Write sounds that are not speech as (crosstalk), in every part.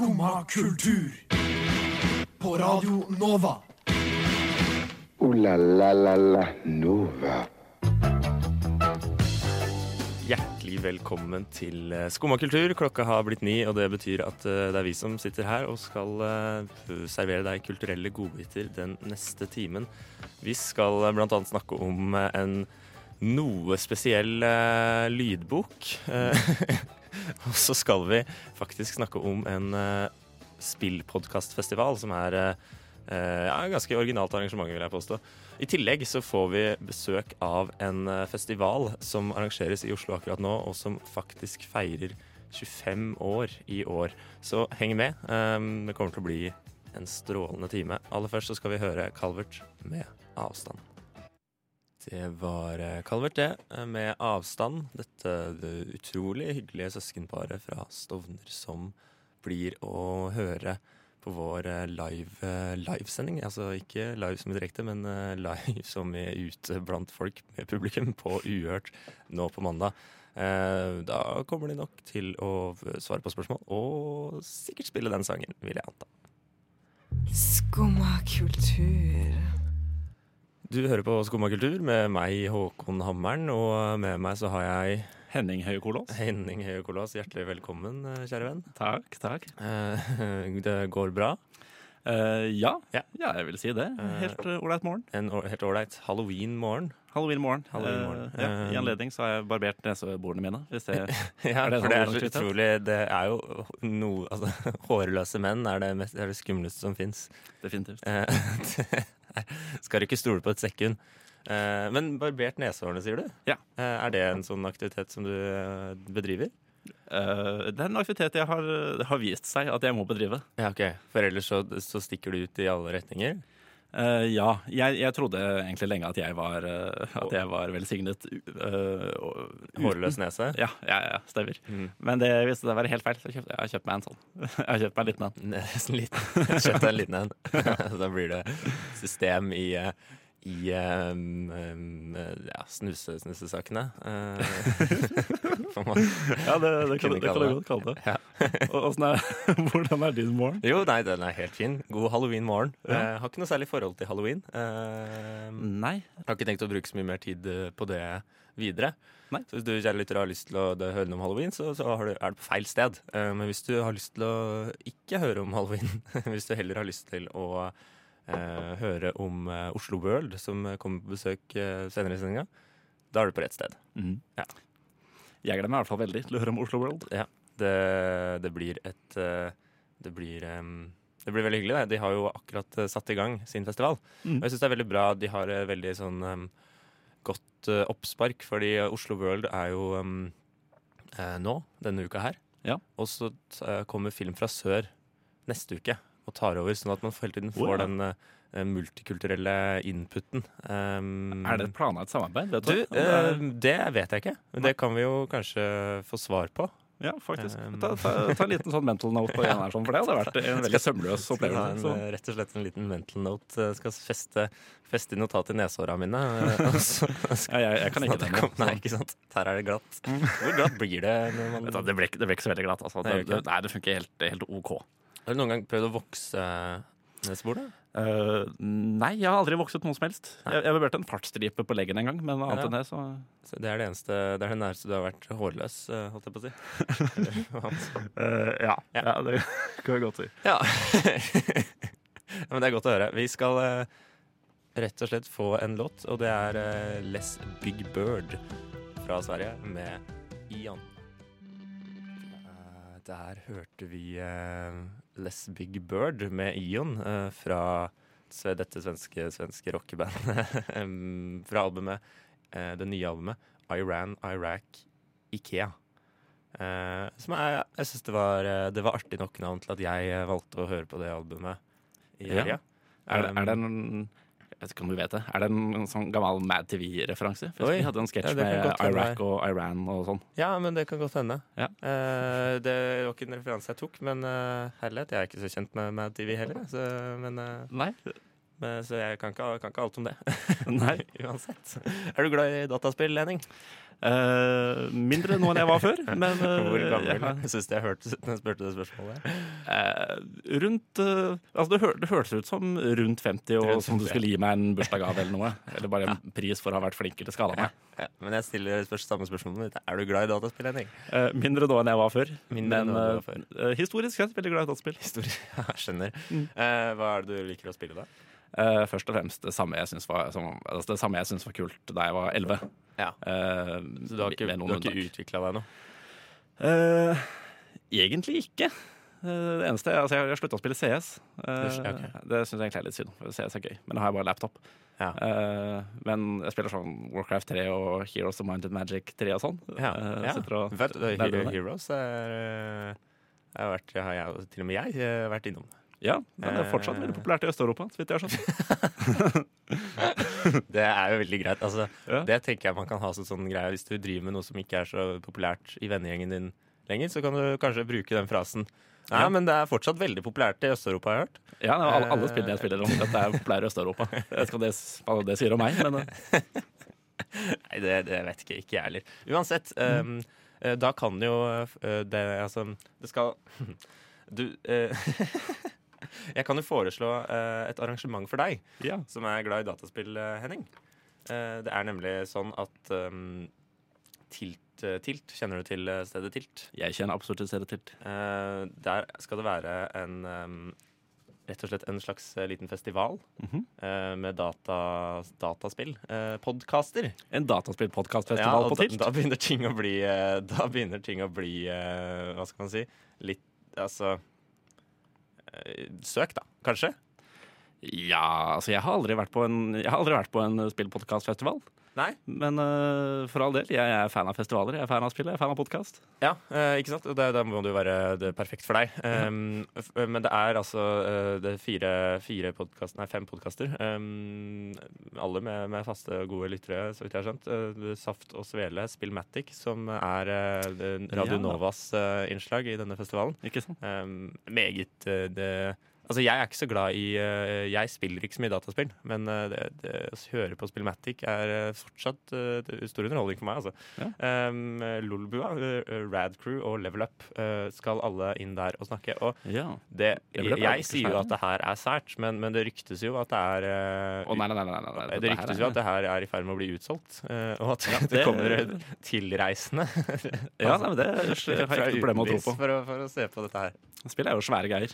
Skumma kultur. På Radio Nova. O-la-la-la-la Nova. Hjertelig velkommen til eh, Skumma kultur. Klokka har blitt ni, og det betyr at eh, det er vi som sitter her og skal eh, servere deg kulturelle godbiter den neste timen. Vi skal bl.a. snakke om en noe spesiell lydbok. (laughs) Eh, (laughs) og så skal vi faktisk snakke om en uh, spillpodkastfestival som er eh, eh, ja, ganske originalt arrangement, vil jeg påstå. I tillegg så får vi besøk av en eh, festival som arrangeres i Oslo akkurat nå, og som faktisk feirer 25 år i år. Så heng med. Um, det kommer til å bli en strålende time. Aller først så skal vi høre Calvert med avstand. Det var eh, Calvert, det, eh, med avstand. Dette det utrolig hyggelige søskenparet fra Stovner som blir å høre på vår eh, live, livesending. Altså ikke live som i direkte, men live (laughs) som er ute blant folk med publikum på Uhørt nå på mandag. Da kommer de nok til å svare på spørsmål, og sikkert spille den sangen, vil jeg anta. Skumma kultur. Du hører på Skumma kultur med meg, Håkon Hammeren, og med meg så har jeg Henning Høie Kolås. Henning Høie Kolås, Hjertelig velkommen, eh, kjære venn. Takk, takk. Eh, (laughs) Det går bra. Uh, ja. Ja. ja, jeg vil si det. Helt ålreit uh, morgen. En helt ålreit halloween-morgen. Halloween-morgen. Halloween-morgen. Eh, ja, I anledning så har jeg barbert neseborene mine. Hvis det (laughs) Ja, Er det for det er så utrolig Det er jo noe Altså, (laughs) hårløse menn er det, mest, er det skumleste som fins. definitivt. Skal du ikke stole på et sekund. Eh, men barbert neshårene, sier du? Ja. Eh, er det en sånn aktivitet som du eh, bedriver? Uh, det er en aktivitet jeg har, har vist seg at jeg må bedrive. Ja, ok. For ellers så, så stikker du ut i alle retninger? Eh, ja, jeg, jeg trodde egentlig lenge at jeg var, uh, at jeg var velsignet uh, Hårløs nese? Ja, ja, ja, stemmer. Mm. Men det viste seg å være helt feil, så kjøpte, jeg har kjøpt meg en sånn. (laughs) Jeg har kjøpt meg en liten en. (laughs) Nesten liten. Kjøpt en liten en. (laughs) da blir det system i, eh, i um, um, ja, snuse, snusesakene. Uh, (laughs) Ja, det, det kan, du godt kalle det. Ja. (laughs) Og- er, (laughs) hvordan er din morgen? Jo, nei, den er helt fin. God halloween-morgen. Ja. Uh, har ikke noe særlig forhold til halloween. Uh, Nei. har ikke tenkt å bruke så mye mer tid eh, på det videre. Nei. Så hvis du kjære lytter har lyst til å høre noe om halloween, så, så har du, er det på feil sted. Eh, men hvis du har lyst til å ikke høre om halloween, hvis du heller har lyst til å eh, høre om eh, Oslo World, som eh, kommer på besøk eh, senere i sendinga, da er du på rett sted. Mm. Ja. Jeg gleder meg i hvert fall veldig til å høre om Oslo World. Det, det blir et eh, Det blir um, det blir veldig hyggelig. Det. De har jo akkurat eh, satt i gang sin festival. Mm. Og jeg syns det er veldig bra. De har eh, veldig sånn um, godt uh, oppspark, fordi Oslo World er jo um, uh, nå, denne uka her. Ja. Og så uh, kommer Film fra sør neste uke og tar over, sånn at man hele tiden får ja. den eh, multikulturelle inputen. Um, Er det planlagt samarbeid? Vet du, du? Det eh, det vet jeg ikke. Men det kan vi jo kanskje få svar på. ja, faktisk. um, Ta, ta, ta en liten sånn mental note på en her, sånn, for det hadde vært en (laughs) veldig sømløs opplevelse. en, eh, rett og slett en liten mental note. Jeg Skal feste, feste i notat i nesehåra mine. eh, (laughs) Ja, jeg, jeg kan sånn ikke det det kom- Nei, ikke sant. Her er det glatt. Hvor glatt blir det når man Det ble, ikke- det ble ikke så veldig glatt. Altså. Det, det, nei, det funker helt, helt OK. Har du noen gang prøvd å vokse neseboret? Uh, nei, jeg har aldri vokset noe som helst. Nei. Jeg, jeg vært en fartsstripe på leggen en gang, men annet Ja. enn det, så Så det er det eneste Det er det nærmeste du har vært hårløs, eh, holdt jeg på å si. (laughs) Eh, ja. Ja. ja. Det (laughs) kan vi godt si. Ja. (laughs) ja. Men det er godt å høre. Vi skal uh, rett og slett få en låt, og det er eh, Les Big Bird fra Sverige med Ian. Der hørte vi uh, Les Big Bird med Ion uh, fra dette svenske, svenske rockebandet. (laughs) fra albumet, uh, det nye albumet Iran, Iraq, Ikea. Som er, jeg syns det, var, det var artig nok navn til at jeg valgte å høre på det albumet i Ja. Er er det en jeg vet ikke om du vet det. Er det en, en sånn gammel Mad TV-referanse? Vi hadde en sketsj Ja, med. Iraq og Iran og sånn. Ja, men det kan godt hende. Ja. Uh, det var ikke en referanse jeg tok, men uh, herlighet, jeg er ikke så kjent med Mad TV heller. Så, men, uh, men, så jeg kan ikke, kan ikke alt om det. Nei. (laughs) Uansett. Er du glad i dataspill, Henning? Eh, mindre nå enn jeg var før, (laughs) men uh, Hvor gammel? ja. syns du jeg hørte da jeg spurte det spørsmålet. Uh, rundt Altså, det, hør, det hørtes ut som rundt 50, og Rundt som du skulle gi meg en bursdagsgave eller noe. Eller bare en pris for å ha vært flinkere til å meg. Ja, men jeg stiller først samme spørsmål. Er du glad i dataspill, Henning? Mindre nå enn jeg var før. Mindre men var før. historisk sett veldig glad i dataspill. Historisk, (laughs) Ja, jeg skjønner. Mm. Hva er det du liker å spille, da? Eh, først og fremst det samme jeg syns var, som, altså det samme jeg synes var kult da jeg var 11. Ja. Uh, Så du har ikke, du har ikke utvikla deg nå? Uh, egentlig ikke. Det eneste altså Jeg har slutta å spille CS. Eh, ja. Det syns jeg egentlig er litt synd. for CS er gøy, men da har jeg bare laptop. Ja. Eh, men jeg spiller sånn Warcraft 3 og Heroes of Minded Magic 3 og sånn. Ja, ja. og Vet. Heroes er, er har vært, har jeg, til og med jeg vært innom. Ja, men det er fortsatt Eh. veldig populært i Øst-Europa, så vidt jeg har skjønt. (laughs) Det er jo veldig greit. Altså, Ja. Det tenker jeg man kan ha som sånn greie Hvis du driver med noe som ikke er så populært i vennegjengen din lenger, så kan du kanskje bruke den frasen. Nei, Ja. men det er fortsatt veldig populært i Øst-Europa, har jeg hørt. Ja, alle, alle Eh. spillene jeg spiller om dette er populære i Øst-Europa. Jeg vet ikke hva det, sier om meg, men eh, (laughs) Nei, det, det vet ikke, ikke jeg heller. Uansett, um, eh, da kan jo eh, det Altså, det skal (laughs) Du eh, (laughs) Jeg kan jo foreslå uh, et arrangement for deg ja. som er glad i dataspill, eh, Henning. Uh, det er nemlig sånn at um, Tilt, Tilt, kjenner du til stedet Tilt? Jeg kjenner absolutt til stedet Tilt. Der skal det være en um, Rett og slett en slags liten festival Mhm. eh, med data, dataspill. Uh, Podkaster. En dataspillpodkastfestival ja, på Tilt. da begynner ting å bli Da ting å bli Hva skal man si? Litt Altså Søk, da, kanskje? Ja, altså jeg har aldri vært på en, jeg har en spillpodkastfestival. Nei? Men uh, for all del, jeg er fan av festivaler, jeg er fan av spill, jeg er fan av podkast. Ja, uh, ikke sant? Da må det jo være det perfekt for deg. Um, ja. men det er altså uh, det er fire, fire podcast, nei, fem podkaster. Um, alle med, med faste og gode lyttere, så vidt jeg har skjønt. Eh, Saft og Svele, Spillmatic, som er eh, Radio Ja. Novas eh, innslag i denne festivalen. Ikke sant? Um, meget eh, det Altså, jeg er ikke så glad i eh, Jeg spiller ikke så mye dataspill, men eh, det, det å høre på Spillmatic er eh, fortsatt stor underholdning for meg, altså. Ja. Um, Lolbua, eh, Rad Crew og Level Up skal alle inn der og snakke. Og Ja. det, jeg, jeg sier jo at det her er sært, men, men det ryktes jo at det er Å nei, nei, nei. det ryktes jo at det her er i ferd med å bli utsolgt, og at Ja, det, det- kommer tilreisende (laughs) Ja, nei, men det har jeg ikke noe problem med å tro på. for, å- for å se på dette her. Spill er jo svære greier.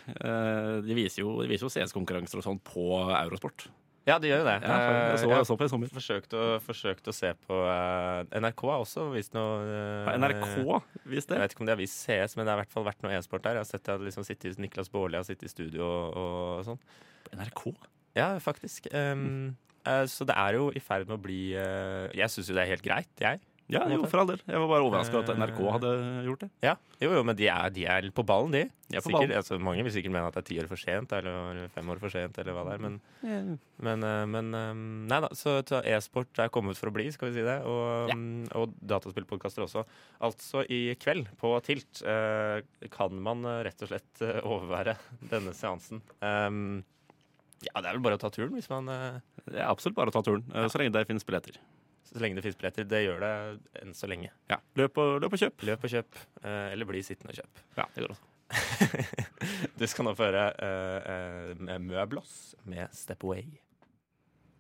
De viser jo, de viser jo CS-konkurranser og sånn på Eurosport. Ja, de gjør jo det. Ja, jeg, så, jeg så på i sommer. forsøkt å, forsøkte å se på uh, NRK har også vist noe uh, NRK vist Jeg vet ikke om de har vist CS, men det har i hvert fall vært noe e-sport der. Jeg har sett at liksom sittet, Niklas Baarli har sittet i studio og, og sånn. NRK? Ja, faktisk. Um, eh, så det er jo i ferd med å bli Jeg syns jo det er helt greit, jeg. Ja, jo, for all del. Jeg var bare overraska at Eh, NRK hadde gjort det. Ja, Jo, jo, men de er, de er på ballen, de. De er på Sikkert, ballen. altså, mange vil sikkert mene at det er ti år for sent, eller fem år for sent, eller hva det er. Men, men, eh, men eh, Nei da, så e-sport er kommet for å bli, skal vi si det. Og, mm, og dataspillpodkaster også. Altså, i kveld på Tilt eh, kan man eh, rett og slett eh, overvære denne seansen. Um, ja, det er vel bare å ta turen hvis man eh, Det er absolutt bare å ta turen, eh, så lenge det finnes billetter. Så lenge det finnes billetter. Det gjør det enn så lenge. Ja, Løp og, løp og kjøp. Løp og kjøp, eh, eller bli sittende og kjøp. Ja, det går også. (laughs) du skal nå få høre uh, uh, Møblos med Step Away.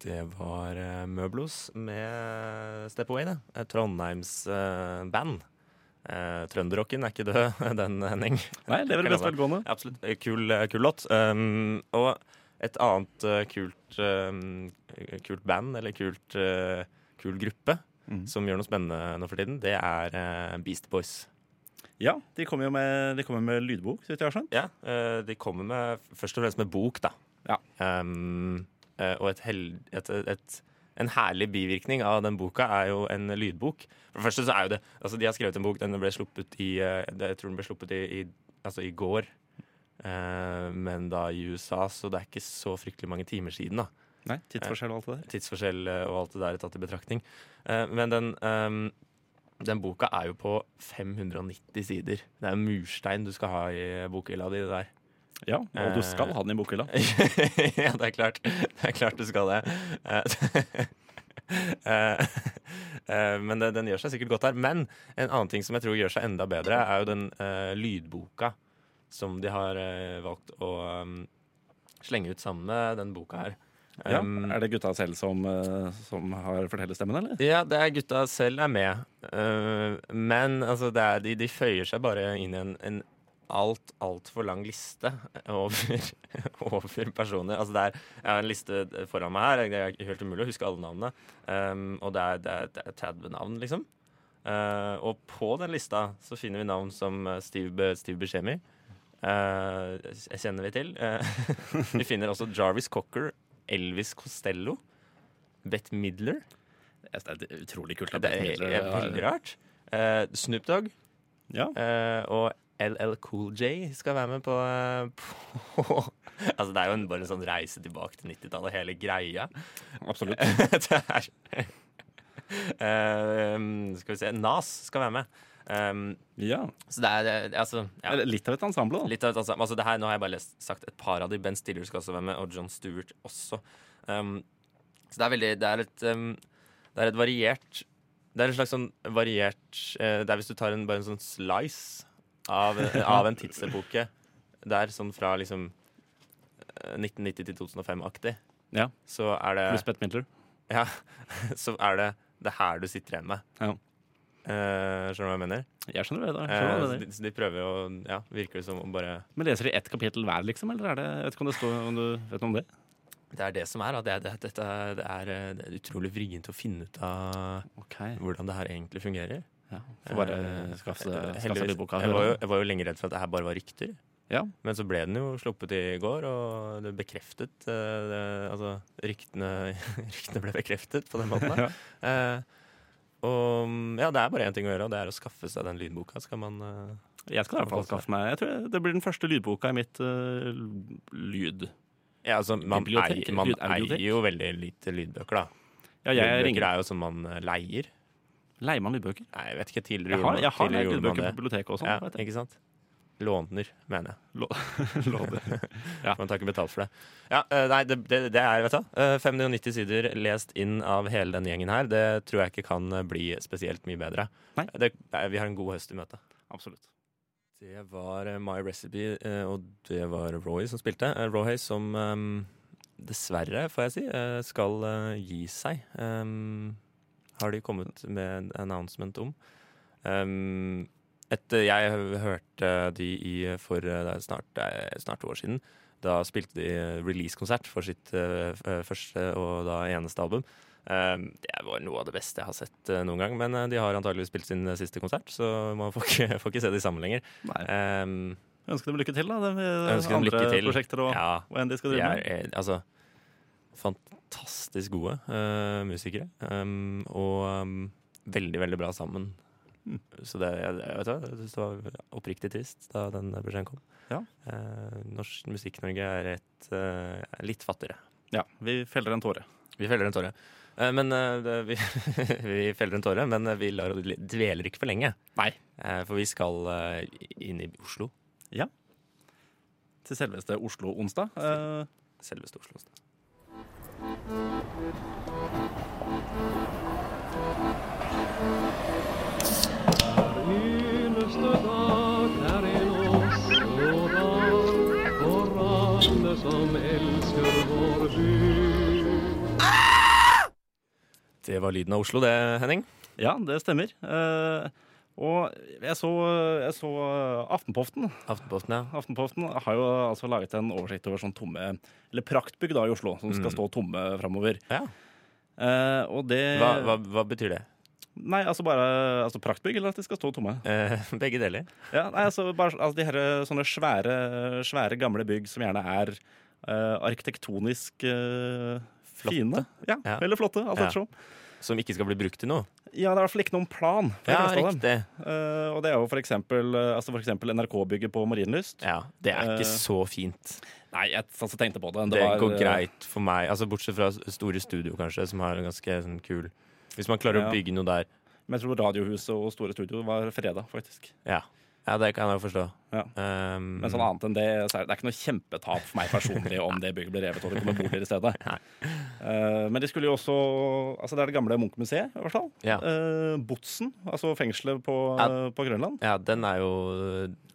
Det var uh, Møblos med Step Away, det. Trondheims uh, band. Uh, Trønderrocken er ikke død, (laughs) den, Henning. Nei, lever i beste velgående. Absolutt. Eh, Kul, eh, kul låt. Um, og et annet eh, kult, um, kult band, eller kult, eh, kul gruppe, mm. som gjør noe spennende nå for tiden, det er uh, Beast Boys. Ja, de kommer jo med, de kommer med lydbok, så vidt jeg har skjønt. Ja, eh, de kommer med, først og fremst med bok, da. Ja. Um, eh, og et hel, et, et, en herlig bivirkning av den boka er jo en lydbok. For det første så er jo det Altså, de har skrevet en bok, den ble sluppet i eh, Jeg tror den ble sluppet i, i, altså i går. Eh, men da i USA, så det er ikke så fryktelig mange timer siden, da. Nei, Tidsforskjell og alt det der. Tidsforskjell eh, og alt det der tatt i betraktning. Eh, men den ehm, den boka er jo på 590 sider. Det er en murstein du skal ha i bokhylla di. det der. Ja, og du skal ha den i bokhylla. (laughs) ja, det er klart. Det er klart du skal det. Eh, (laughs) eh, eh, Men den, den gjør seg sikkert godt der. Men en annen ting som jeg tror gjør seg enda bedre, er jo den uh, lydboka som de har uh, valgt å um, slenge ut sammen med den boka her. Ja, Um, er det gutta selv som, eh, som har fortellerstemmen, eller? Ja, det er gutta selv er med. Uh, men altså, det er, de, de føyer seg bare inn i en, en alt, altfor lang liste (laughs) over, over personer. Altså, det er, jeg har en liste foran meg her. Det er helt umulig å huske alle navnene. Um, og det er, det, er, det er 30 navn, liksom. Uh, og på den lista så finner vi navn som Steve, Steve Buscemi. Uh, kjenner vi til. Uh, (laughs) vi finner også Jarvis Cocker, Elvis Costello, Bette Midler. Det er utrolig kult. Det er, Midler er veldig rart. Uh, Snoop Dogg Ja. uh, og LL Cool J skal være med på, eh, (laughs) på Altså, det er jo en, bare en sånn reise tilbake til 90-tallet, hele greia. Absolutt. (laughs) det er uh, Skal vi se Nas skal være med. Um, Ja. så det er det- altså, ja. Litt av et ensemble, da. Litt av et ensemble. Altså, det her, nå har jeg bare lest, sagt et par av de. Ben Stiller skal også være med, og John Stewart også. Um, så det er veldig Det er et, um, det er et variert Det er en slags sånn variert uh, Det er hvis du tar en, bare en sånn slice av, (laughs) av en tidsepoke. Det er sånn fra liksom eh, 1990 til 2005-aktig. Ja. Så er det Pluss Bette Midler. Ja, (laughs) så er det det her du sitter igjen med. Ja. Eh, skjønner du hva jeg mener? Jeg skjønner det. da. skjønner Eh, det. så, de, så de prøver jo Ja, virker det som å bare Men leser de ett kapittel hver, liksom? Eller er det, jeg vet ikke om det står om du vet noe om det? Det er det som er. Det, er- det, er, det, er, eh, det er utrolig vrient å finne ut av okay. hvordan det her egentlig fungerer. Ja. Får bare skaffe seg lydboka. Jeg var, jo, jeg var jo lenge redd for at det her bare var rykter. Ja. Men så ble den jo sluppet i går, og det bekreftet det, Altså, ryktene, (laughs) ryktene ble bekreftet på den måten. (laughs) Ja. Og mm, ja, det er bare én ting å gjøre, og det er å skaffe seg den lydboka. Skal man eh, Jeg skal i hvert fall skaffe meg Jeg tror det blir den første lydboka i mitt uh, lyd. Ja, altså, man, eier, man eier jo veldig lite lydbøker, da. Ja, jeg lydbøker ringer er jo som man eh, leier. Leier man lydbøker? Nei, jeg vet ikke. Tidligere Jeg har, gjorde man- det. jeg har lydbøker på biblioteket også. sånn. Ja, ikke sant? Låner, mener jeg. (laughs) Låner. (laughs) Ja. Man tar ikke betalt for det. Ja, eh, nei, det, det, det er vet du, eh, 590 sider lest inn av hele denne gjengen her. Det tror jeg ikke kan eh, bli spesielt mye bedre. Nei. Det, vi har en god høst i møte. Absolutt. Det var eh, My Recipe, eh, og det var Roy som spilte. Eh, Roy som eh, dessverre, får jeg si, eh, skal eh, gi seg. Um, har de kommet med en announcement om. Um, etter jeg hørte de i for eh, er snart, er snart to år siden. Da spilte de release-konsert for sitt eh, eh, første og da eneste album. Um, det var noe av det beste jeg har sett eh, noen gang, men eh, de har antageligvis spilt sin eh, siste konsert, så man får ikke, (laughs) får ikke se de sammen lenger. Um, ønsker dem lykke til, da. de andre prosjekter og ja, hva enn de skal drive er med. eh, altså fantastisk gode uh, musikere. Um, og um, veldig, veldig bra sammen. (laughs) Så det, jeg, vet du, jeg synes det var oppriktig trist da den beskjeden kom. Ja. Eh, norsk Musikk-Norge er et, eh, litt fattigere. Ja, vi feller en tåre. Vi feller en tåre. Eh, men eh, det, vi, (laughs) vi feller en tåre, men vi lar, dveler ikke for lenge. Nei. Eh, for vi skal eh, inn i Oslo. Ja. Til selveste Oslo onsdag. Eh, Selveste Oslo. eneste Det var lyden av Oslo, det, Henning. ja, det stemmer. Eh, og jeg så, jeg så Aftenpoften. Aftenposten, ja. Aftenposten har jo altså laget en oversikt over sånn tomme Eller praktbygg da i Oslo, som skal Mm. stå tomme framover. ja. Eh, og det Hva, hva, hva betyr det? Nei, altså bare altså praktbygg, eller at de skal stå tomme? Eh, (laughs) begge deler. Ja, nei, altså, bare, altså de her sånne svære, svære gamle bygg som gjerne er Uh, arkitektonisk eh, fine. Ja, Ja. Eller flotte, alt Ja. ettersom. Som ikke skal bli brukt til noe. Ja, det er i hvert fall ikke noen plan. Ja, riktig. Eh, og det er jo for eksempel, eh, altså for eksempel NRK-bygget på Marienlyst. Ja, Det er ikke uh, så fint. Nei, jeg altså, tenkte på det. Det, var, går greit for meg. Altså Bortsett fra Store Studio, kanskje, som har en ganske sånn, kul Hvis man klarer Ja. å bygge noe der. Men jeg tror Radiohuset og Store Studio var fredag, faktisk. Ja. Ja, det kan jeg jo forstå. Ja. Um, Men sånn annet enn det, så er det, det er ikke noe kjempetap for meg personlig om det bygget blir revet og det kommer boliger i stedet. (laughs) Eh, men de skulle jo også Altså, det er det gamle Munch-museet, i hvert fall. Ja. Uh, Botsen, altså fengselet på, Ja. på Grønland. Ja, den er jo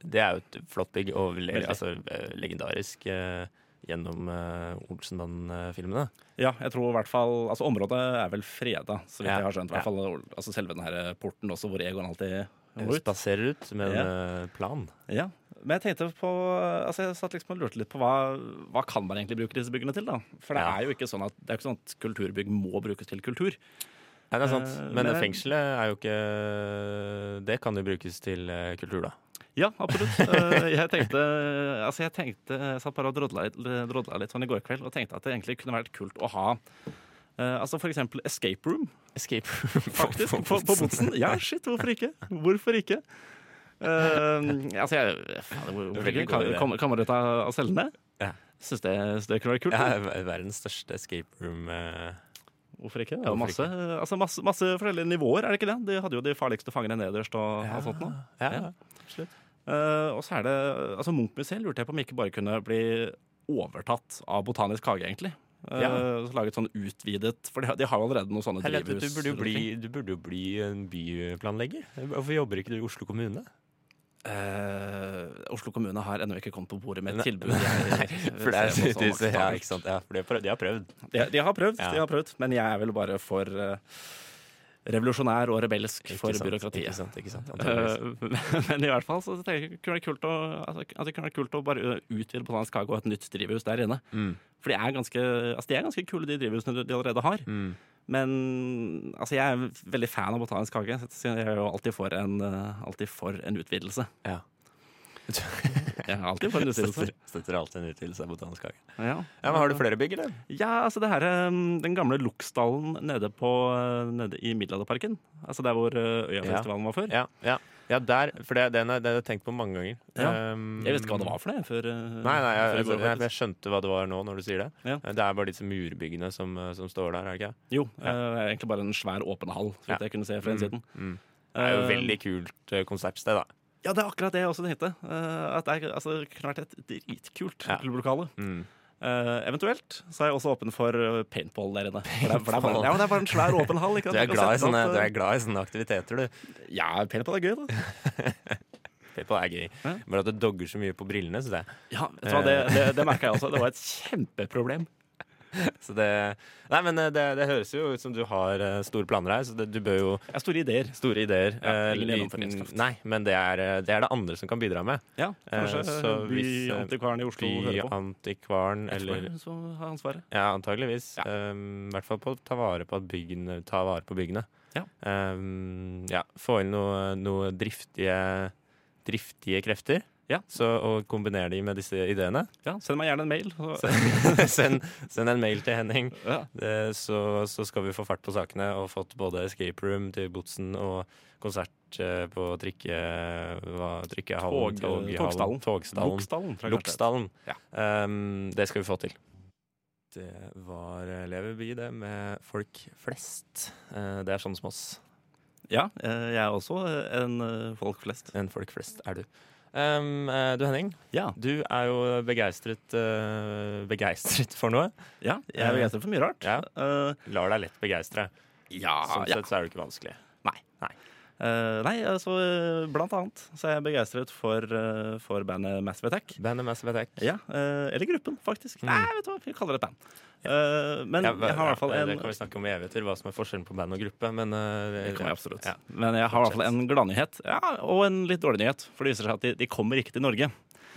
Det er jo et flott bygg, og Veldig. altså, eh, legendarisk Uh, gjennom uh, Olsenband-filmene. Ja, jeg tror i hvert fall Altså, området er vel freda, så vidt Ja. jeg har skjønt. I hvert fall altså, selve den her porten også, hvor Egon alltid. Spaserer ut med en ja. plan. Ja. Men jeg tenkte på Altså jeg satt liksom og lurte litt på hva, hva kan man egentlig bruke disse byggene til. da? For det Ja. er jo ikke sånn at det er ikke sånn at kulturbygg må brukes til kultur. Nei, det er sant. Eh, Men, men- fengselet er jo ikke Det kan jo brukes til eh, kultur, da. Ja, absolutt. Eh, jeg tenkte Altså jeg tenkte Jeg satt bare og drodla litt, drodla litt sånn i går kveld og tenkte at det egentlig kunne vært kult å ha eh, altså for eksempel escape room, Escape Room (laughs) faktisk, på, på Botsen. Ja, shit, hvorfor ikke? Hvorfor ikke? Uh, (laughs) altså, jeg faen, Hvorfor ikke? Kan, idé. kommer, kommer det ut av, cellene? Ja. Syns det, det kunne vært kult. Ja, verdens største escape room. Uh... Hvorfor ikke? Ja, masse, altså masse, masse forskjellige nivåer, er det ikke det? De hadde jo de farligste fangene nederst og alt sånt noe. Ja, Ja. absolutt. Eh, og så er det altså Munch-museet lurte jeg på om ikke bare kunne bli overtatt av Botanisk hage, egentlig. Eh, Ja. Uh, Laget sånn utvidet For de, har- de har jo allerede noen sånne drivhus. du, burde jo bli, du burde jo bli en byplanlegger. Hvorfor jobber ikke du i Oslo kommune? Uh, Oslo kommune har ennå ikke kommet på bordet med et tilbud. (laughs) For det er, ser de, ja, ikke sant? Ja, for de har prøvd. De de, har prøvd, Ja. de har prøvd, men jeg er vel bare for eh, revolusjonær og rebelsk for sant, byråkratiet. Ikke sant, ikke sant. Eh, (laughs) men i hvert fall så tenker jeg kunne det kult å, altså, det kunne være kult å bare utvide Botanisk og ha et nytt drivhus der inne. Mm. For de er ganske, altså, de er ganske kule, de drivhusene de allerede har. Mm. Men altså, jeg er veldig fan av Botanisk hage. Så jeg er jo alltid for en, eh, alltid for en utvidelse. Ja. (laughs) Jeg har alltid for en utvidelse. Støtter, støtter alltid en utvidelse av Botanisk hage. Ja. Ja, men Har du flere bygg, eller? Ja, altså det her, um, den gamle Loksdalen nede, på, uh, nede i Middelalderparken. Altså der hvor uh, Øyafestivalen var før. Ja, ja. ja der. For det, den har jeg tenkt på mange ganger. Ja. Um, Jeg vet ikke hva det var for det før. uh, Nei, nei, jeg, før i jeg, jeg, jeg skjønte hva det var nå når du sier det. Ja. Det er bare disse murbyggene som, som står der, er det ikke? Jo, uh, egentlig bare en svær åpen hall, så vidt Ja. jeg kunne se fra innsiden. Mm. Det er jo et veldig kult eh, konsertsted, da. Ja, det er akkurat det jeg også tenkte. Uh, at det, er, altså, vært et dritkult Ja. klubblokale. Mm. Uh, eventuelt så er jeg også åpen for uh, paintball der inne. Paintball. det, for det, er bare, ja, men det er bare en svær åpen hall. Ikke Du, er glad i sånne, du er glad i sånne aktiviteter, du. Ja, paintball er gøy, da. (laughs) Paintball er gøy. Bare at du dogger så mye på brillene, syns jeg. Ja, det, det, det merka jeg også. Det var et kjempeproblem. (laughs) Så det, nei, men eh, det, det høres jo ut som du har eh, store planer her, så det, du bør jo Jeg har store ideer. Store ideer. Ja, eh, liten- gjennomføringskraft. Nei, men det er, eh, det er det andre som kan bidra med. Ja, kanskje Eh, så hvis, eh, Byantikvaren i Oslo hører på. Byantikvaren eller Så har ansvaret. Ja, antageligvis. Ja. Um, I hvert fall på å ta vare på, at byggene, ta vare på byggene. Ja. Um, ja, få inn noe, noe driftige, driftige krefter. Ja. Så, og kombinere de med disse ideene. Ja, Send meg gjerne en mail. Så, (laughs) send, send en mail til Henning, ja. det, så, så skal vi få fart på sakene og fått både escape room til Botsen og konsert eh, på trikke... Hva, trikkehallen? Tog- toghallen, Togstallen. Togstallen. Lokstallen. Loksdalen. Ja. Um, det skal vi få til. Det var eh, Leverby, det, med folk flest. Uh, det er sånn som oss. Ja, eh, jeg er også en eh, folk flest. En folk flest er du. Um, du Henning, Ja, du er jo begeistret, uh, begeistret for noe. ja jeg er begeistret for mye rart. Ja. Eh, Lar deg lett begeistre. ja, Sånn sett så er det ikke vanskelig. Eh, nei, altså blant annet så er jeg begeistret for, uh, for bandet Massive Attack. Bandet Massive Attack. Ja, uh, eller gruppen, faktisk. Mm. Nei, vet du hva, vi kaller det et band. Men Ja, jeg har i hvert fall en Det kan vi snakke om i evigheter, hva som er forskjellen på band og gruppe. Men Det kan vi absolutt. Ja. Men jeg har i hvert fall en gladnyhet ja, og en litt dårlig nyhet. For det viser seg at de, de kommer ikke til Norge.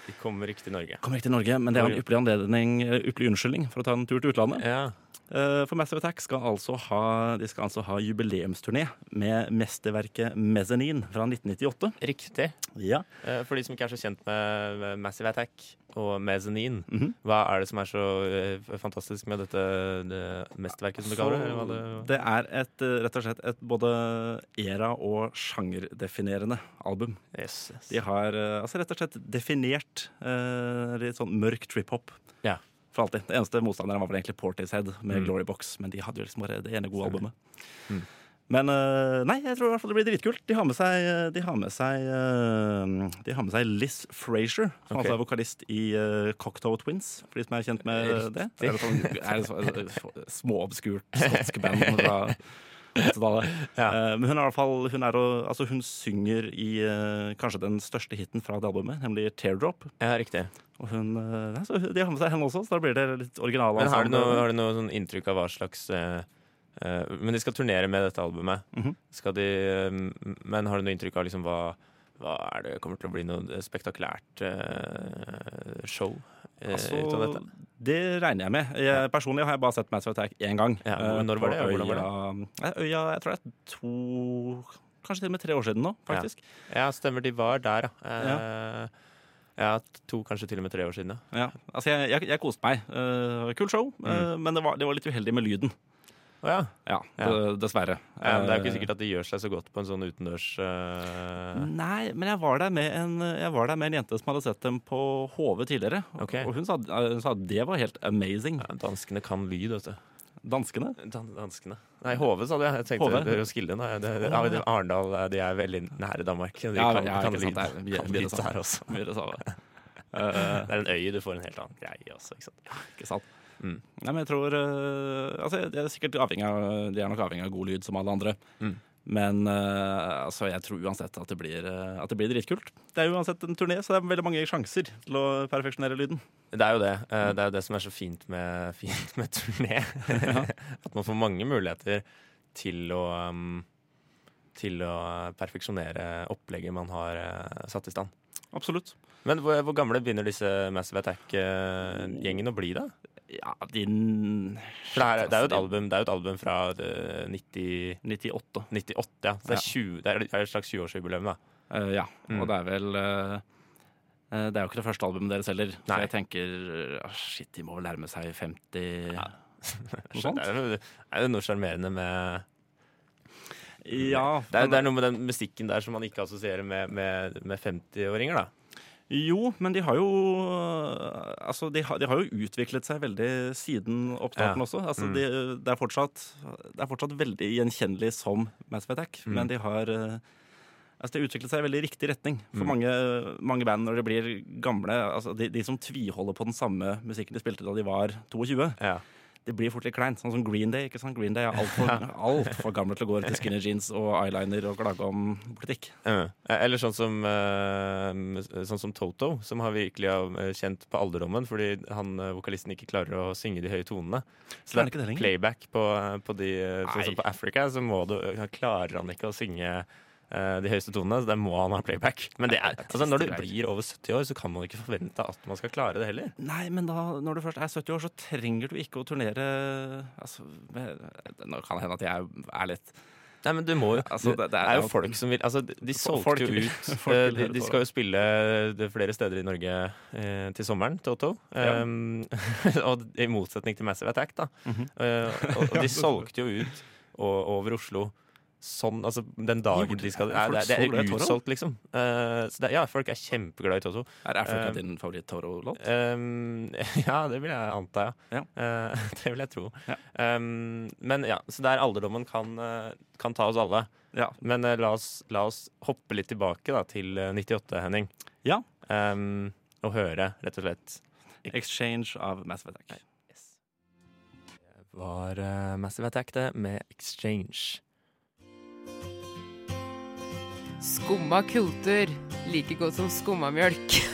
De kommer ikke til Norge. Kommer ikke til Norge, Men det er en ypperlig ypperlig unnskyldning for å ta en tur til utlandet. Ja. Eh, For Massive Attack skal altså ha, de skal altså ha jubileumsturné med mesterverket Mezzanine fra 1998. Riktig. Ja. Eh, For de som ikke er så kjent med Massive Attack og Mezzanine, Mhm. hva er det som er så eh, fantastisk med dette det mesterverket, som du kaller det? det? er et, rett og slett et både era- og sjangerdefinerende album. Yes, yes. De har altså rett og slett definert litt sånn mørk trip-hop. Ja. For alltid. Det eneste motstanderen var vel egentlig Portishead med Mm. Glory Box, men de hadde jo liksom bare det ene gode albumet. Mm. Men eh, nei, jeg tror i hvert fall det blir dritkult. De har med seg, de har med seg, eh, de har med seg Liz Frazier, som okay. altså er vokalist i Cocktoe Twins, for de som er kjent med det. Det er, sånn, er det (laughs) så, så, småobskurt skotsk band fra 80-tallet. (laughs) Ja. Eh, men hun er i hvert fall hun, er, altså, hun synger i eh, kanskje den største hiten fra det albumet, nemlig Teardrop. Ja, riktig. Og hun, eh, så de har med seg henne også, så da blir det litt originale Men har du noe, har du noe sånn inntrykk av hva slags uh, uh, Men de skal turnere med dette albumet. Mhm. Skal de uh, Men har du noe inntrykk av liksom hva hva er det kommer til å bli noe spektakulært uh, show Altså, ut av dette? det regner jeg med. Jeg, personlig har jeg bare sett Mass Attack én gang. Ja, eh, når var det, Øya, hvordan var Eh, Øya jeg tror det er to Kanskje til og med tre år siden nå, faktisk. Ja, stemmer. De var der, ja. ja. ja, to, kanskje til og med tre år siden, ja. Ja. Altså, jeg, jeg, jeg koste meg. Uh, Kult show, eh, men det var, det var litt uheldig med lyden. Å ja. Ja, Ja. Dessverre. ja. men Det er jo Eh, ikke sikkert at de gjør seg så godt på en sånn utendørs uh... Nei, men jeg var, der med en, jeg var der med en jente som hadde sett dem på HV tidligere. Og- Og hun sa, hun sa at det var helt amazing. ja, Danskene kan lyd, vet du. Danskene? Dan danskene. Nei, HV, sa du. Jeg tenkte HV? Roskilde. Nei, det, det, ja, det, Arendal eh, de er veldig nære Danmark. De Ja, kan, ja, kan ikke sant, lyd, det er mye- lyd det samme. der også. Det. Eh, Det er en øy, du får en helt annen greie også. Ikke sant? Ikke sant? Mm. Nei, men jeg tror uh, Altså, det er sikkert avhengig av De er nok avhengig av god lyd, som alle andre. Mm. Men uh, altså, jeg tror uansett at det, blir, uh, at det blir dritkult. Det er uansett en turné, så det er veldig mange sjanser til å perfeksjonere lyden. Det er jo det. Eh, Det er jo det som er så fint med, (laughs) fint med turné. (laughs) At man får mange muligheter til å um, til å perfeksjonere opplegget man har satt i stand. Absolutt. Men hvor, hvor gamle begynner disse Massive Attack-gjengene å bli, da? Ja, din For det, er, det, er jo et album, det er jo et album fra eh, 90, 98. 98, ja. Så det er, 20, det er et slags 20-årsjubileum, da. Uh, ja, Mm. og det er vel eh, Det er jo ikke det første albumet deres heller. Så Nei. jeg tenker ah, Shit, de må vel nærme seg 50 Ja. Noe (laughs) sånt? Det er jo, noe sjarmerende med Ja, det er, det er noe med den musikken der som man ikke assosierer med, med, med 50-åringer, da. Jo, men de har jo øh, Altså, de har, de har jo utviklet seg veldig siden oppstarten Ja. også. Altså, Mm. de, det, er fortsatt, det er fortsatt veldig gjenkjennelig som Mass Attack, Mm. men de har øh, Altså, det utviklet seg i veldig riktig retning. For Mm. mange, mange band, når de blir gamle altså de, de som tviholder på den samme musikken de spilte da de var 22, Ja. Det blir fort litt kleint. Sånn som Green Day. ikke sant? Green Day er altfor (laughs) alt for gamle til å gå til skinny jeans og eyeliner og klage om politikk. Ja. Eller sånn som, eh, sånn som Toto, som har virkelig eh, kjent på alderdommen fordi han eh, vokalisten ikke klarer å synge de høye tonene. Så det er playback på, på de eh, Sånn som på Africa, så må du, klarer han ikke å synge eh, de høyeste tonene, så der må han ha playback. Men det er, det altså, når du blir over 70 år, så kan man ikke forvente at man skal klare det heller. Nei, men da, når du først er 70 år, så trenger du ikke å turnere altså, med, Nå kan det hende at jeg er litt Nei, men du må jo Altså, det, det- det er jo folk som vil Altså, de solgte jo ut (laughs) eh, de, de skal jo spille flere steder i Norge eh, til sommeren, Toto. Ja. Um, (laughs) og i motsetning til Massive Attack, da. Mm -hmm. uh, og, og de (laughs) solgte jo ut over Oslo sånn Altså den dagen de skal Er det, det så er utsolgt, liksom. Uh, så det, ja, folk er kjempeglade i Toto. Er Africa uh, din favoritt-Toro-låt? Um, (laughs) ja, det vil jeg anta, ja. Ja. Uh, (laughs) det vil jeg tro. Ja. Um, men ja, så der alderdommen kan, eh, kan ta oss alle. Ja. Men eh, la, oss, la oss hoppe litt tilbake da, til eh, 98, Henning. Ja. Um, og høre, rett og slett. Exchange av Massive Attack. Det var eh, Massive Attack, det, med Exchange. Skumma kultur. Like godt som skummamjølk. (laughs)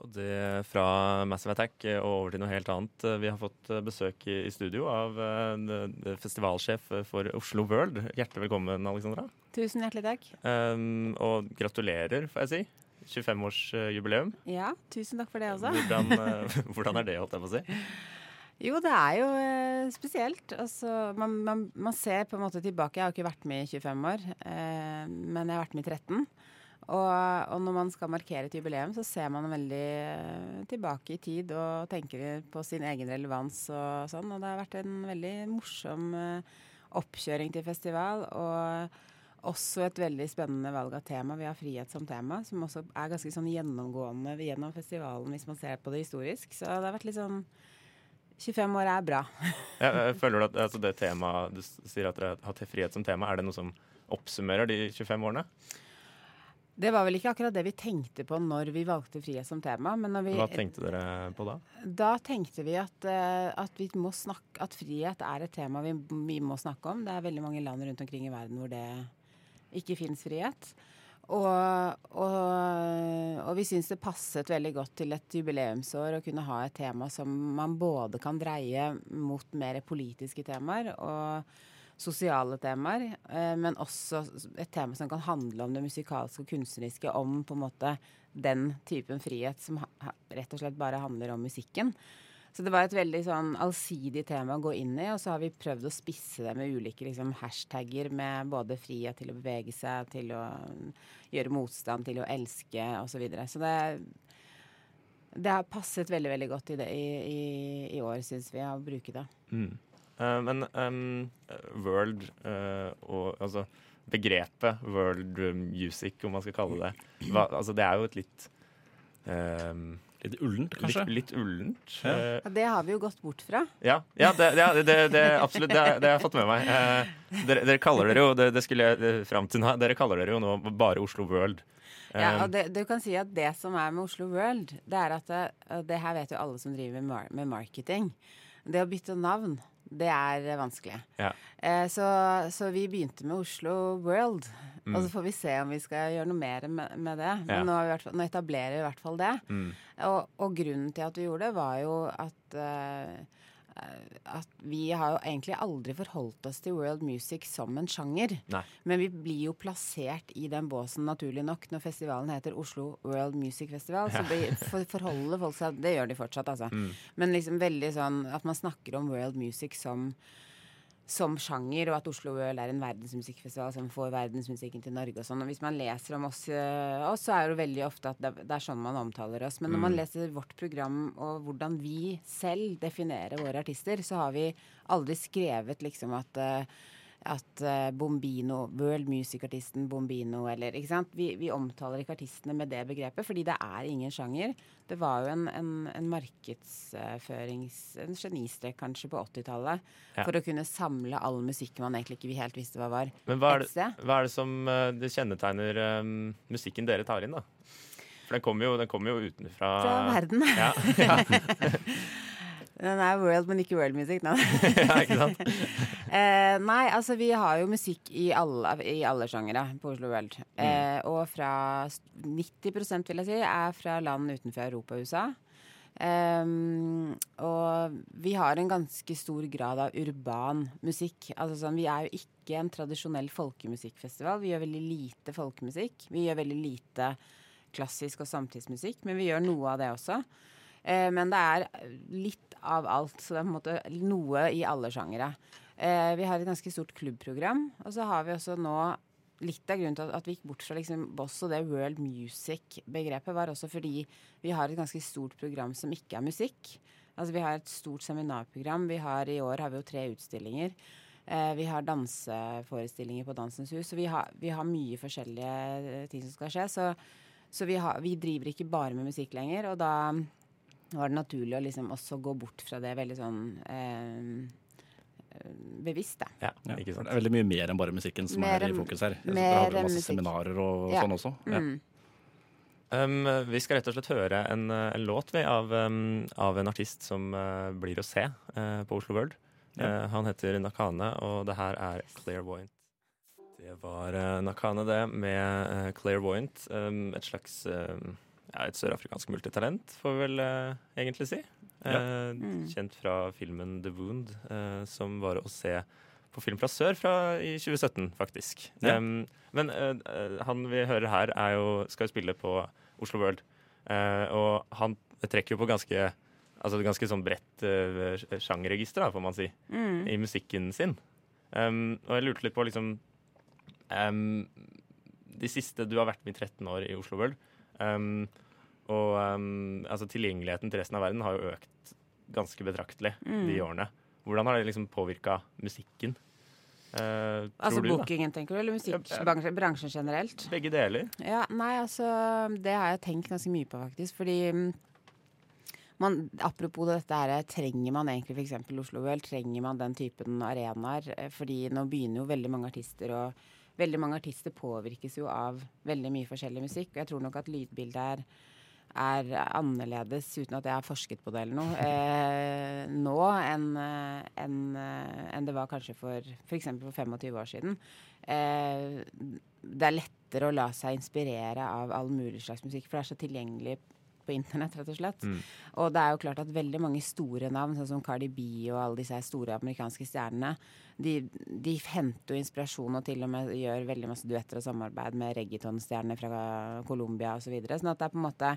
Og det fra Massive Attack eh, og over til noe helt annet. Eh, Vi har fått eh, besøk i, studio av eh, festivalsjef for Oslo World. Hjertelig velkommen, Alexandra. Tusen hjertelig takk. Um, og gratulerer, får jeg si. 25-årsjubileum. Ja, tusen takk for det også. Hvordan, eh, (laughs) hvordan er det, holdt jeg på å si? Jo, det er jo eh, spesielt. Altså, man, man, man ser på en måte tilbake. Jeg har ikke vært med i 25 år, eh, men jeg har vært med i 13. Og, og når man skal markere et jubileum, så ser man veldig eh, tilbake i tid og tenker på sin egen relevans og sånn. Og det har vært en veldig morsom eh, oppkjøring til festival. Og også et veldig spennende valg av tema. Vi har frihet som tema, som også er ganske sånn gjennomgående gjennom festivalen hvis man ser på det historisk. Så det har vært litt sånn 25 år er bra. (laughs) jeg, føler du at altså det temaet Du sier at dere har hatt frihet som tema. Er det noe som oppsummerer de 25 årene? Det var vel ikke akkurat det vi tenkte på når vi valgte frihet som tema. Men når vi, Hva tenkte dere på da? da tenkte vi at, eh, at, vi må snakke, at frihet er et tema vi, vi må snakke om. Det er veldig mange land rundt omkring i verden hvor det ikke fins frihet. Og, og, og vi syns det passet veldig godt til et jubileumsår å kunne ha et tema som man både kan dreie mot mer politiske temaer og sosiale temaer, eh, men også et tema som kan handle om det musikalske og kunstneriske, om på en måte den typen frihet som rett og slett bare handler om musikken. Så det var et veldig sånn allsidig tema å gå inn i, og så har vi prøvd å spisse det med ulike liksom, hashtagger med både frihet til å bevege seg, til å gjøre motstand, til å elske osv. Så, videre. så det, det har passet veldig veldig godt i, det, i, i, i år, syns vi, å bruke det. Mm. Uh, men um, world uh, og altså begrepet world music, om man skal kalle det hva, altså Det er jo et litt ehm, Litt ullent, kanskje? Litt, litt ullent. Ja. Eh, Ja, det har vi jo gått bort fra. Ja, ja det, det, det, det absolutt. Det, har- det har jeg fått med meg. Eh, dere, dere kaller dere jo det, det skulle jeg eh, fram til nå, dere kaller dere jo nå bare Oslo World. Eh, Ja, og det, du kan si at det som er med Oslo World, det er at det, det her vet jo alle som driver med, med marketing. Det å bytte navn, det er eh, vanskelig. Ja. Eh, så, så vi begynte med Oslo World. Mm. Og så får vi se om vi skal gjøre noe mer med, med det. Ja. Men nå, har vi nå etablerer vi i hvert fall det. mm, Og, og grunnen til at vi gjorde det, var jo at uh, at vi har jo egentlig aldri forholdt oss til world music som en sjanger. Nei. Men vi blir jo plassert i den båsen, naturlig nok, når festivalen heter Oslo World Music Festival. Så det for, forholder folk seg Det gjør de fortsatt, altså. mm. Men liksom veldig sånn at man snakker om world music som som sjanger, og at Oslo World er en verdensmusikkfestival som får verdensmusikken til Norge og sånn. Og hvis man leser om oss, eh, oss, så er det veldig ofte at det, det er sånn man omtaler oss. Men når man leser vårt program og hvordan vi selv definerer våre artister, så har vi aldri skrevet liksom at eh, at eh, Bombino, world music-artisten Bombino, eller ikke sant. Vi, vi omtaler ikke artistene med det begrepet, fordi det er ingen sjanger. Det var jo en, en, en markedsførings... En genistrek kanskje på 80-tallet. Ja. For å kunne samle all musikk man egentlig ikke helt visste hva var. Men hva er, det, hva er det som eh, det kjennetegner um, musikken dere tar inn, da? For den kommer jo, den kommer jo utenfra. Fra verden. Ja, ja, (laughs) Den er world, men ikke world music. Nei. (laughs) ja, ikke sant? (laughs) Eh, nei, altså vi har jo musikk i alle, i alle sjangere på Oslo World. Eh, og fra s- 90 vil jeg si, er fra land utenfor Europa og USA. Um, og vi har en ganske stor grad av urban musikk. Altså sånn, vi er jo ikke en tradisjonell folkemusikkfestival. Vi gjør veldig lite folkemusikk. Vi gjør veldig lite klassisk og samtidsmusikk, men vi gjør noe av det også. Uh, men det er litt av alt, så det er på en måte noe i alle sjangere. Eh, vi har et ganske stort klubbprogram, og så har vi også nå Litt av grunnen til at, vi gikk bort fra liksom Boss og det world music-begrepet, var også fordi vi har et ganske stort program som ikke er musikk. Altså Vi har et stort seminarprogram. Vi har, I år har vi jo tre utstillinger. Eh, vi har danseforestillinger på Dansens Hus. Så vi har, vi har mye forskjellige eh, ting som skal skje. Så, så vi, har, vi driver ikke bare med musikk lenger. Og da var det naturlig å liksom også gå bort fra det veldig sånn eh, bevisst, da. Ja, Ja, ikke sant? det er veldig mye mer enn bare musikken som Mer er i fokus her. Mer Dere har vel enn masse musikk. seminarer og Ja. sånn også. Ja. Mm. Um, vi skal rett og slett høre en, eh, en låt vi, av, um, av en artist som uh, blir å se uh, på Oslo World. Ja. Eh, han heter Nakane, og det her er Clairvoyant. Det var eh, Nakane, det, med uh, Clairvoyant. Um, et slags ja, et sørafrikansk multitalent, får vi vel eh, egentlig si. Ja. Eh, Mm. Kjent fra filmen The Wound, eh, som var å se på Film fra sør fra i 2017, faktisk. Ja. Um, men eh, han vi hører her, er jo, skal jo spille på Oslo World. Uh, og han trekker jo på ganske Altså et ganske sånn bredt uh, sjangerregister, får man si, Mm. i musikken sin. Um, og jeg lurte litt på liksom um, De siste Du har vært med i 13 år i Oslo World. Um, og um, altså tilgjengeligheten til resten av verden har jo økt ganske betraktelig Mm. de årene. Hvordan har det liksom påvirka musikken? Eh, Altså du, da? tenker du, eller musikkbransjen generelt? Begge deler. Ja, nei, altså Det har jeg tenkt ganske mye på, faktisk. Fordi mm, man, apropos dette her, trenger man egentlig f.eks. Oslo World? Trenger man den typen arenaer? Eh, Fordi nå begynner jo veldig mange artister og Veldig mange artister påvirkes jo av veldig mye forskjellig musikk. Og jeg tror nok at lydbildet er, er annerledes, uten at jeg har forsket på det eller noe, eh, nå enn en, enn, eh, det var kanskje for f.eks. for 25 år siden. Eh, det er lettere å la seg inspirere av all mulig slags musikk, for det er så tilgjengelig på internett, rett og slett. Mm. Og det er jo klart at veldig mange store navn, sånn som Cardi B og alle disse store amerikanske stjernene, de, de henter jo inspirasjon og til og med gjør veldig masse duetter og samarbeid med reggaetonstjerner fra Colombia osv. Så videre. sånn at det er på en måte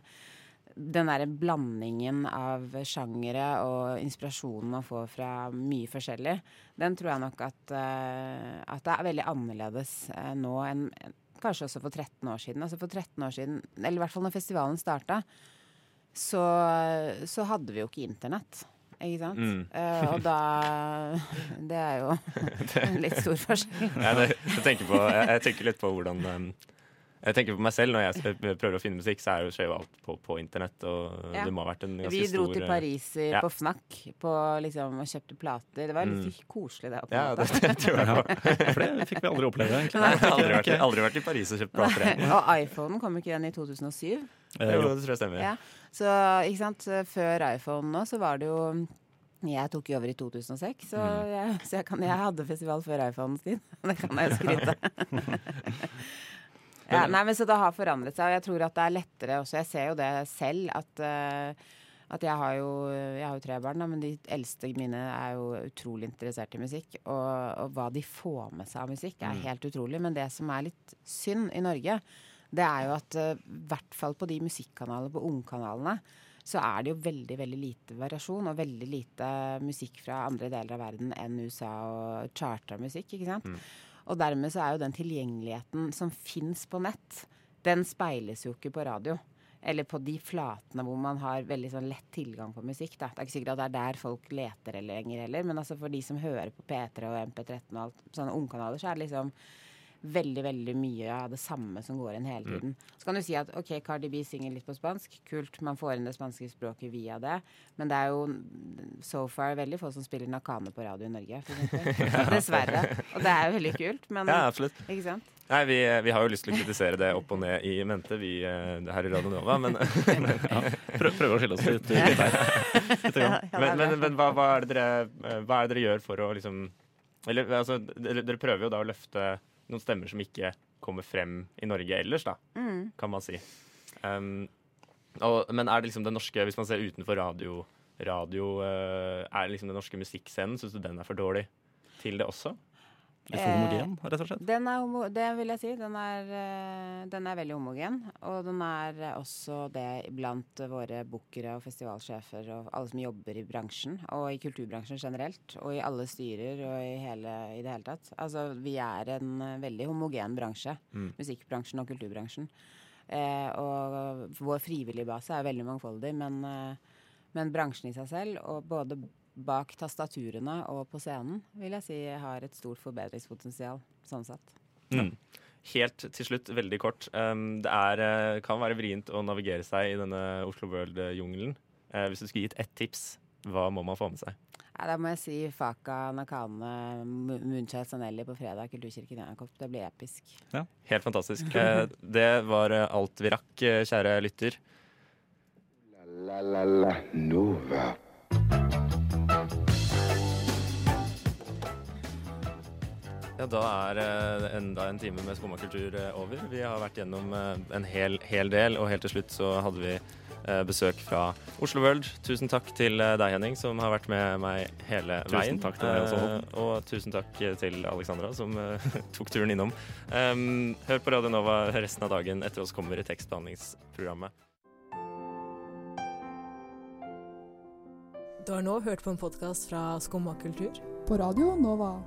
den derre blandingen av sjangere og inspirasjonen man får fra mye forskjellig, den tror jeg nok at, eh, at det er veldig annerledes eh, nå enn enn kanskje også for 13 år siden. Altså for 13 år siden, eller i hvert fall når festivalen starta, så, så hadde vi jo ikke internett. Ikke sant? Mm. Uh, og da (laughs) Det er jo en litt stor forskjell. (laughs) Ja, det, jeg, tenker på, jeg, jeg tenker litt på hvordan um, Jeg tenker på meg selv når jeg prøver å finne musikk, så er jo skjer jo alt på, på internett. Og Ja. det må ha vært en ganske Vi dro stor til Paris i, ja. på Fnac på, liksom, og kjøpte plater. Det var Mm. litt koselig, det. Ja, det, det tror jeg (laughs) på. For det fikk vi aldri oppleve, egentlig. Aldri vært, aldri vært i Paris og kjøpt plater. og iPhonen kom ikke igjen i 2007. Eh, Jo, det tror jeg stemmer. Ja. Så ikke sant, før iPhone nå, så var det jo jeg tok jo over i 2006, så, Mm. jeg, så jeg, kan, jeg hadde festival før iPhones (laughs) tid. Det kan jeg jo skryte. (laughs) ja, nei, men Så det har forandret seg, og jeg tror at det er lettere også. Jeg ser jo det selv, at, eh, at jeg har jo jeg har jo tre barn, men de eldste mine er jo utrolig interessert i musikk. Og, og hva de får med seg av musikk, er helt utrolig. Men det som er litt synd i Norge, det er jo at i i hvert fall på de musikkanalene, på ungkanalene, så er det jo veldig veldig lite variasjon og veldig lite musikk fra andre deler av verden enn USA og charta musikk. ikke sant? Og dermed så er jo den tilgjengeligheten som fins på nett, den speiles jo ikke på radio. Eller på de flatene hvor man har veldig sånn lett tilgang på musikk. Da. Det er ikke sikkert at det er der folk leter eller lenger heller, men altså for de som hører på P3 og MP13 og alt, sånne ungkanaler, så er det liksom veldig veldig mye av det samme som går inn hele tiden. Så kan du si at ok, Cardi B synger litt på spansk. Kult, man får inn det spanske språket via det. Men det er jo so far veldig få som spiller Nakane på radio i Norge, for eksempel. (laughs) (laughs) Dessverre. Og det er jo veldig kult, men Ja, absolutt. Ikke sant? Nei, vi, vi har jo lyst til å kritisere det opp og ned i mente, vi eh, her i Radio Nova, men, (laughs) Prøv, Prøve å skille oss litt ut der. Ja, det men, men, men hva, hva, er det dere, eh, hva er det dere gjør for å liksom Eller altså, dere, dere prøver jo da å løfte noen stemmer som ikke kommer frem i Norge ellers, da, Mm. kan man si. Um, og, men er det liksom det norske, hvis man ser utenfor radio, radio uh, Er liksom den norske musikkscenen, syns du den er for dårlig til det også? Litt homogen, rett og slett. Den er homo det vil jeg si. Den er, eh, den er veldig homogen. Og den er eh, også det blant våre bookere og festivalsjefer og alle som jobber i bransjen, og i kulturbransjen generelt. Og i alle styrer og i, hele, i det hele tatt. Altså, vi er en eh, veldig homogen bransje. Mm. Musikkbransjen og kulturbransjen. Eh, og vår frivillige base er veldig mangfoldig, men, eh, men bransjen i seg selv, og både bak tastaturene og på scenen, vil jeg si har et stort forbedringspotensial. Sånn sett. Mm. Helt til slutt, veldig kort. Um, det er, eh, kan være vrient å navigere seg i denne Oslo World-jungelen. Eh, hvis du skulle gitt ett tips, hva må man få med seg? Ja, da må jeg si Faka Nakane Munchai Sanelli på fredag, Kulturkirken Jakob. Det blir episk. Helt fantastisk. (laughs) Eh, det var alt vi rakk, kjære lytter. La la la Nova. Ja, Da er eh, enda en time med Skumma kultur eh, over. Vi har vært gjennom eh, en hel, hel del, og helt til slutt så hadde vi besøk fra Oslo World. Tusen takk til deg, Henning, som har vært med meg hele Tusen veien. takk til deg også, og tusen takk til Alexandra, som (laughs) tok turen innom. Um, hør på Radio Nova resten av dagen. Etter oss kommer tekstbehandlingsprogrammet. Du har nå hørt på en podkast fra Skumma kultur. På Radio Nova.